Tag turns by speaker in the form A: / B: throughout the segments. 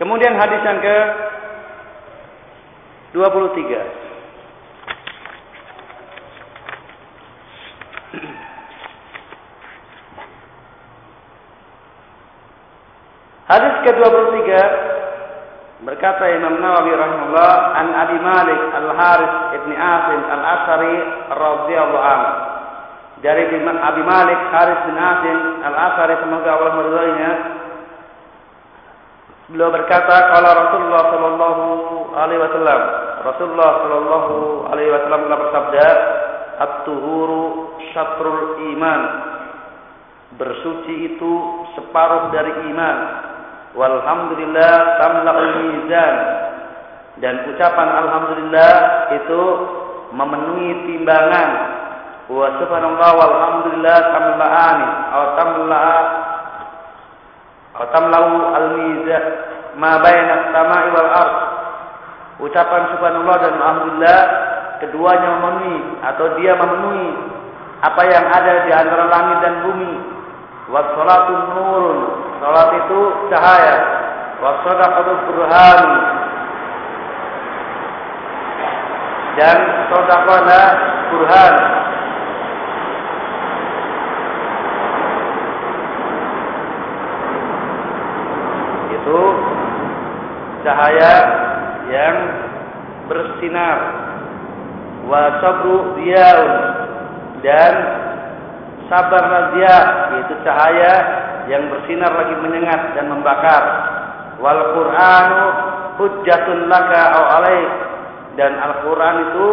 A: Kemudian hadis yang ke 23. Hadis ke-23 berkata Imam Nawawi rahimahullah an Abi Malik Al-Haris Ibn Asim Al-Asari radhiyallahu anhu dari Abi Malik Haris bin Asim Al-Asari semoga Allah meridainya beliau berkata kalau Rasulullah sallallahu alaihi wasallam. Rasulullah sallallahu alaihi wasallam telah bersabda at-tuhuru syatrul iman. Bersuci itu separuh dari iman. Walhamdulillah tamla'ul mizan. Dan ucapan alhamdulillah itu memenuhi timbangan. Wa subhanallah walhamdulillah tamla'ani. Atau tamla'a tamla'u al-mizan ma baina samai wal ard. Ucapan subhanallah dan alhamdulillah keduanya memenuhi atau dia memenuhi apa yang ada di antara langit dan bumi. Wassalatu nurun. Salat itu cahaya. Wassadaqatu burhan. Dan sedekah burhan itu cahaya yang bersinar wa sabru diyaun dan sabar dia yaitu cahaya yang bersinar lagi menyengat dan membakar. Wal qur'anu hujjatun laka au alaik dan Al-Qur'an itu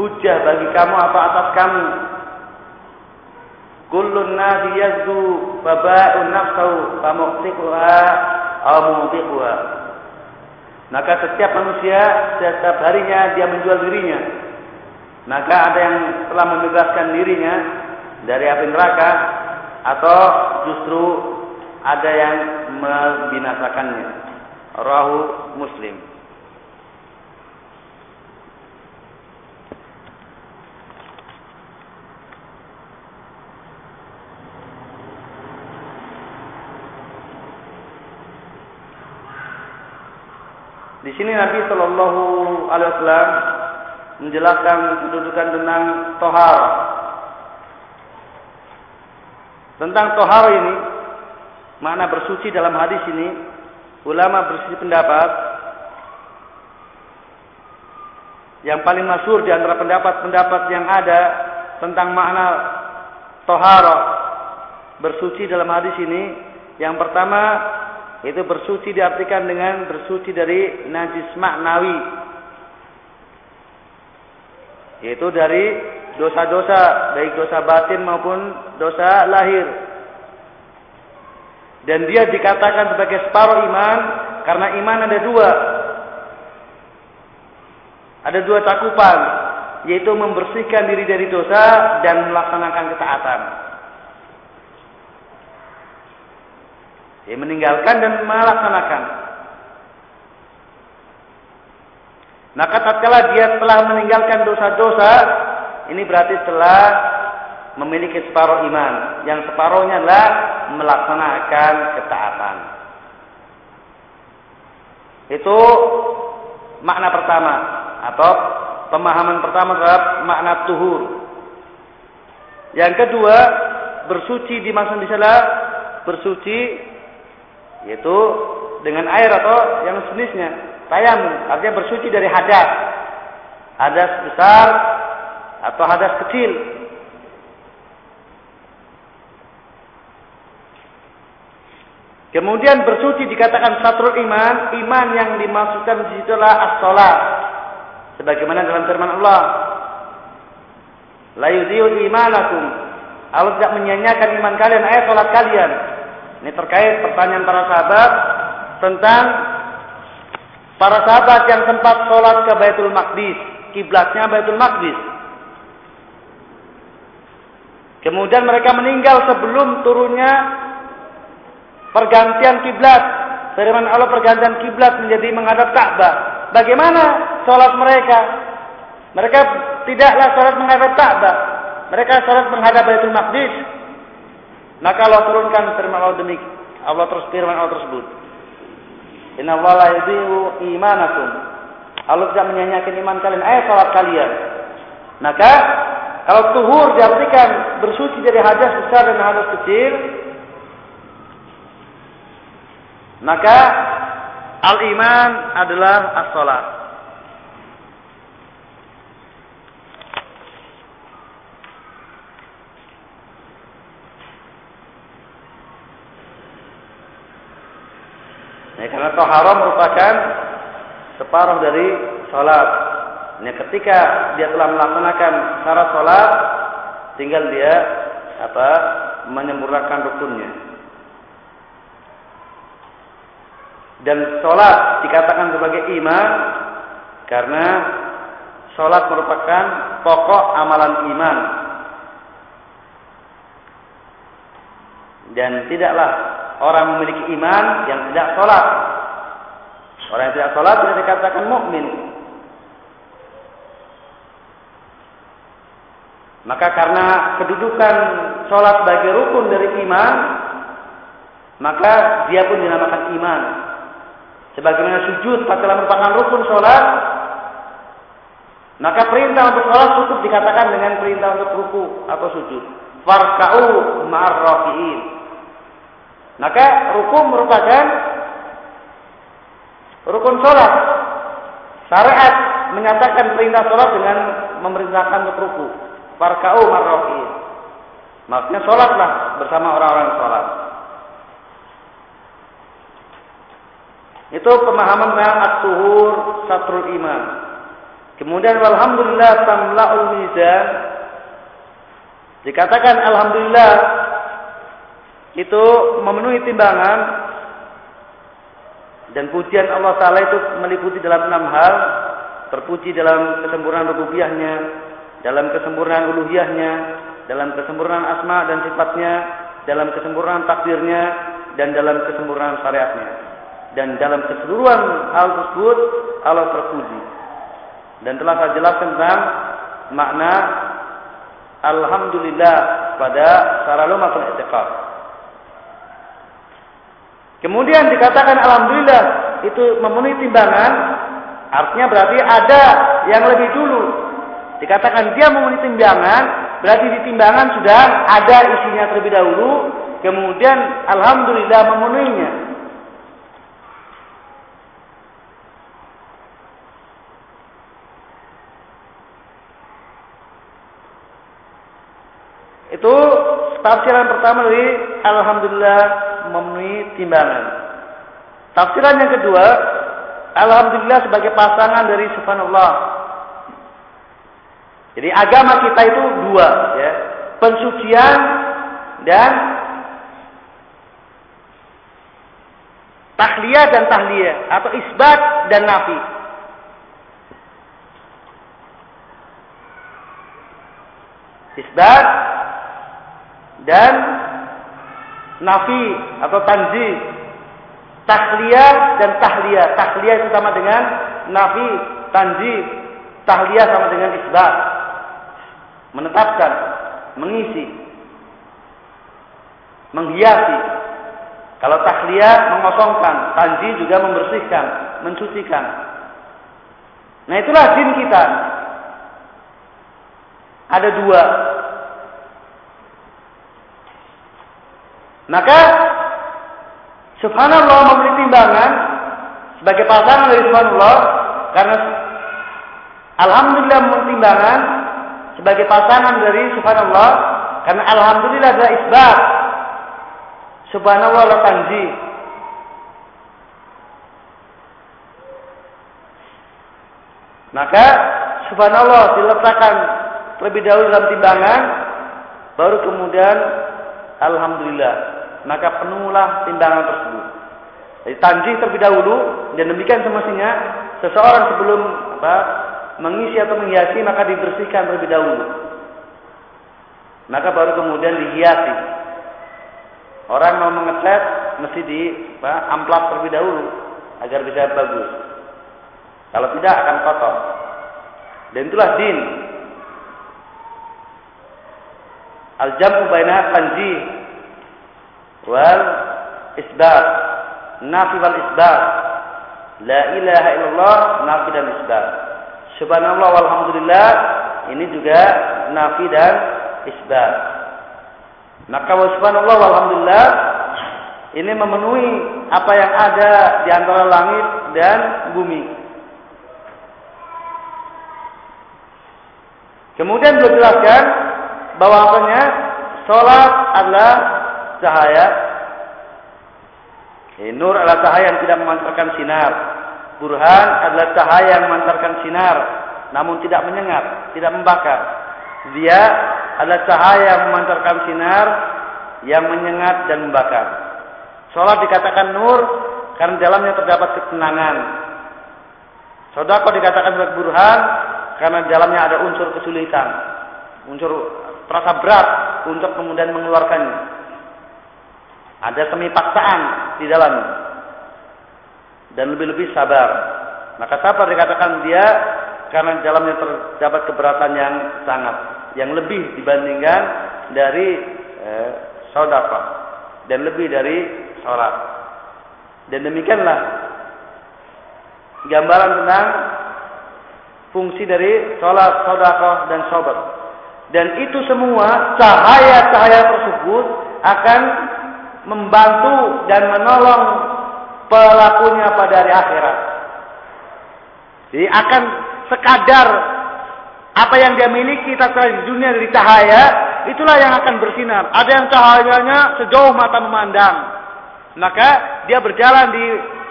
A: hujjah bagi kamu apa atas kamu. Kullun nasi yazdu baba'un nafsahu famuqtiquha au mutiquha maka setiap manusia setiap harinya dia menjual dirinya maka ada yang telah membebaskan dirinya dari api neraka atau justru ada yang membinasakannya. Rahu Muslim. Sini Nabi Shallallahu Alaihi Wasallam menjelaskan kedudukan tentang tohar. Tentang tohar ini, makna bersuci dalam hadis ini, ulama bersisi pendapat yang paling masyhur di antara pendapat-pendapat yang ada tentang makna tohar bersuci dalam hadis ini, yang pertama itu bersuci diartikan dengan bersuci dari najis maknawi. Yaitu dari dosa-dosa baik dosa batin maupun dosa lahir. Dan dia dikatakan sebagai separuh iman karena iman ada dua. Ada dua cakupan yaitu membersihkan diri dari dosa dan melaksanakan ketaatan ya, meninggalkan dan melaksanakan Maka tatkala dia telah meninggalkan dosa-dosa, ini berarti telah memiliki separuh iman. Yang separuhnya adalah melaksanakan ketaatan. Itu makna pertama atau pemahaman pertama terhadap makna tuhur. Yang kedua, bersuci di sana bersuci yaitu dengan air atau yang sejenisnya tayamum artinya bersuci dari hadas hadas besar atau hadas kecil Kemudian bersuci dikatakan satrul iman, iman yang dimaksudkan di situ adalah as-shalah. Sebagaimana dalam firman Allah, la yudhi'u imanakum. Allah tidak menyanyiakan iman kalian, ayat salat kalian. Ini terkait pertanyaan para sahabat tentang Para sahabat yang sempat sholat ke Baitul Maqdis, kiblatnya Baitul Maqdis. Kemudian mereka meninggal sebelum turunnya pergantian kiblat. Firman Allah pergantian kiblat menjadi menghadap Ka'bah. Bagaimana sholat mereka? Mereka tidaklah sholat menghadap Ka'bah. Mereka sholat menghadap Baitul Maqdis. Maka Allah turunkan firman Allah demikian. Allah terus firman Allah tersebut. Inna Allah la yudhi'u imanakum. Allah tidak menyanyiakan iman kalian, ayat salat kalian. Maka kalau tuhur diartikan bersuci dari hadas besar dan hadas kecil, maka al-iman adalah as-salat. Ya, karena toharoh merupakan separuh dari sholat. Ya, ketika dia telah melaksanakan syarat sholat, tinggal dia apa menyempurnakan rukunnya. Dan sholat dikatakan sebagai iman karena sholat merupakan pokok amalan iman. Dan tidaklah orang memiliki iman yang tidak sholat. Orang yang tidak sholat tidak dikatakan mukmin. Maka karena kedudukan sholat sebagai rukun dari iman, maka dia pun dinamakan iman. Sebagaimana sujud adalah merupakan rukun sholat, maka perintah untuk sholat cukup dikatakan dengan perintah untuk ruku atau sujud. Farka'u ma'ar Maka ruku merupakan rukun sholat. Syariat menyatakan perintah sholat dengan memerintahkan untuk ruku. Farka'u marrofi. Maksudnya sholatlah bersama orang-orang sholat. Itu pemahaman at-tuhur satrul iman. Kemudian alhamdulillah tamla'ul mizan. Dikatakan alhamdulillah itu memenuhi timbangan dan pujian Allah Ta'ala itu meliputi dalam enam hal. Terpuji dalam kesempurnaan rububiyahnya, dalam kesempurnaan uluhiyahnya, dalam kesempurnaan asma dan sifatnya, dalam kesempurnaan takdirnya, dan dalam kesempurnaan syariatnya. Dan dalam keseluruhan hal tersebut Allah terpuji. Dan telah saya jelaskan tentang makna Alhamdulillah pada Saralumatul Itiqad. Kemudian dikatakan alhamdulillah itu memenuhi timbangan, artinya berarti ada yang lebih dulu. Dikatakan dia memenuhi timbangan, berarti di timbangan sudah ada isinya terlebih dahulu, kemudian alhamdulillah memenuhinya. Itu tafsiran pertama dari alhamdulillah memenuhi timbangan. Tafsiran yang kedua, alhamdulillah sebagai pasangan dari subhanallah. Jadi agama kita itu dua, ya. Pensucian dan tahliyah dan tahliyah atau isbat dan nafi. Isbat dan nafi atau tanzi. Tahliyah dan tahliyah tahliyah itu sama dengan nafi tanzi. Tahliyah sama dengan isbat. Menetapkan mengisi menghiasi. Kalau tahliyah mengosongkan. Tanzi juga membersihkan mensucikan. Nah itulah jin kita. Ada dua Maka subhanallah memberi timbangan sebagai pasangan dari subhanallah karena alhamdulillah memberi timbangan sebagai pasangan dari subhanallah karena alhamdulillah adalah isbat. Subhanallah la tanzi. Maka subhanallah diletakkan terlebih dahulu dalam timbangan baru kemudian alhamdulillah maka penuhlah timbangan tersebut. Jadi tanjih terlebih dahulu dan demikian semestinya seseorang sebelum apa mengisi atau menghiasi maka dibersihkan terlebih dahulu. Maka baru kemudian dihiasi. Orang mau mengecat mesti di apa, amplas terlebih dahulu agar bisa bagus. Kalau tidak akan kotor. Dan itulah din. Al-jam'u baina tanjih wal isbat nafi wal isbat La ilaha illallah nafi dan isbat. Subhanallah walhamdulillah ini juga nafi dan isbat. Maka subhanallah walhamdulillah ini memenuhi apa yang ada di antara langit dan bumi. Kemudian beliau jelaskan bahwa apanya sholat adalah cahaya. Eh, nur adalah cahaya yang tidak memancarkan sinar. Burhan adalah cahaya yang memancarkan sinar, namun tidak menyengat, tidak membakar. Dia adalah cahaya yang memancarkan sinar, yang menyengat dan membakar. Sholat dikatakan nur karena dalamnya terdapat ketenangan. Sodako dikatakan sebagai burhan karena dalamnya ada unsur kesulitan, unsur terasa berat untuk kemudian mengeluarkannya. Ada semi paksaan di dalamnya. Dan lebih-lebih sabar. Maka sabar dikatakan dia karena dalamnya terdapat keberatan yang sangat, yang lebih dibandingkan dari eh, saudara dan lebih dari sholat. Dan demikianlah gambaran tentang fungsi dari sholat, sodakoh, dan sobat. Dan itu semua cahaya-cahaya tersebut akan membantu dan menolong pelakunya pada hari akhirat. Jadi akan sekadar apa yang dia miliki tatkala di dunia dari cahaya, itulah yang akan bersinar. Ada yang cahayanya sejauh mata memandang. Maka dia berjalan di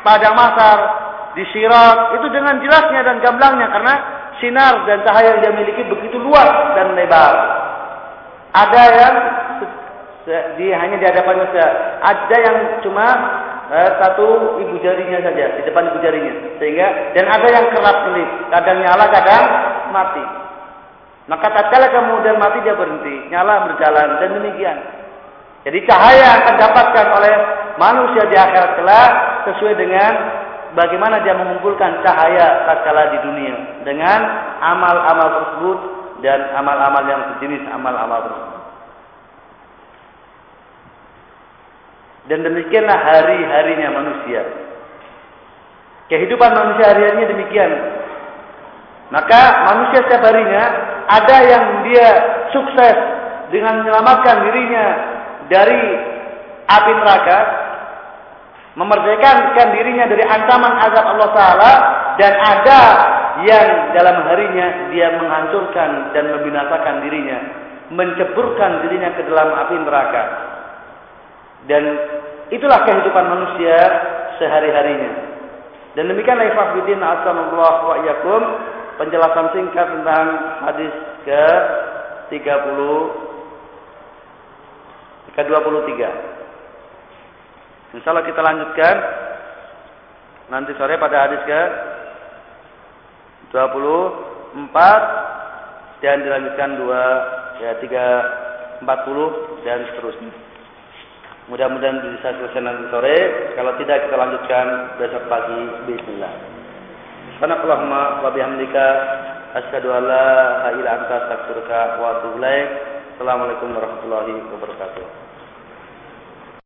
A: padang masar, di sirat, itu dengan jelasnya dan gamblangnya karena sinar dan cahaya yang dia miliki begitu luas dan lebar. Ada yang di hanya di hadapannya saja. Ada yang cuma eh, satu ibu jarinya saja di depan ibu jarinya. Sehingga dan ada yang kerap kelip, kadang nyala, kadang mati. Maka tatkala kemudian mati dia berhenti, nyala berjalan dan demikian. Jadi cahaya akan dapatkan oleh manusia di akhirat kelak sesuai dengan bagaimana dia mengumpulkan cahaya tatkala di dunia dengan amal-amal tersebut dan amal-amal yang sejenis amal-amal tersebut. Dan demikianlah hari-harinya manusia. Kehidupan manusia hari-harinya demikian. Maka manusia setiap harinya ada yang dia sukses dengan menyelamatkan dirinya dari api neraka memerdekakan dirinya dari ancaman azab Allah Taala dan ada yang dalam harinya dia menghancurkan dan membinasakan dirinya, menceburkan dirinya ke dalam api neraka. Dan itulah kehidupan manusia sehari-harinya. Dan demikianlah ikhwatiddin asallallahu wa iyyakum penjelasan singkat tentang hadis ke 30 ke 23. Insya Allah kita lanjutkan nanti sore pada hadis ke 24 dan dilanjutkan dua ya 3 40 dan seterusnya. Mudah-mudahan bisa selesai nanti sore. Kalau tidak kita lanjutkan besok pagi. Bismillah. Subhanakallahumma wa bihamdika asyhadu an la ilaha illa anta astaghfiruka wa atubu ilaik. Assalamualaikum warahmatullahi wabarakatuh.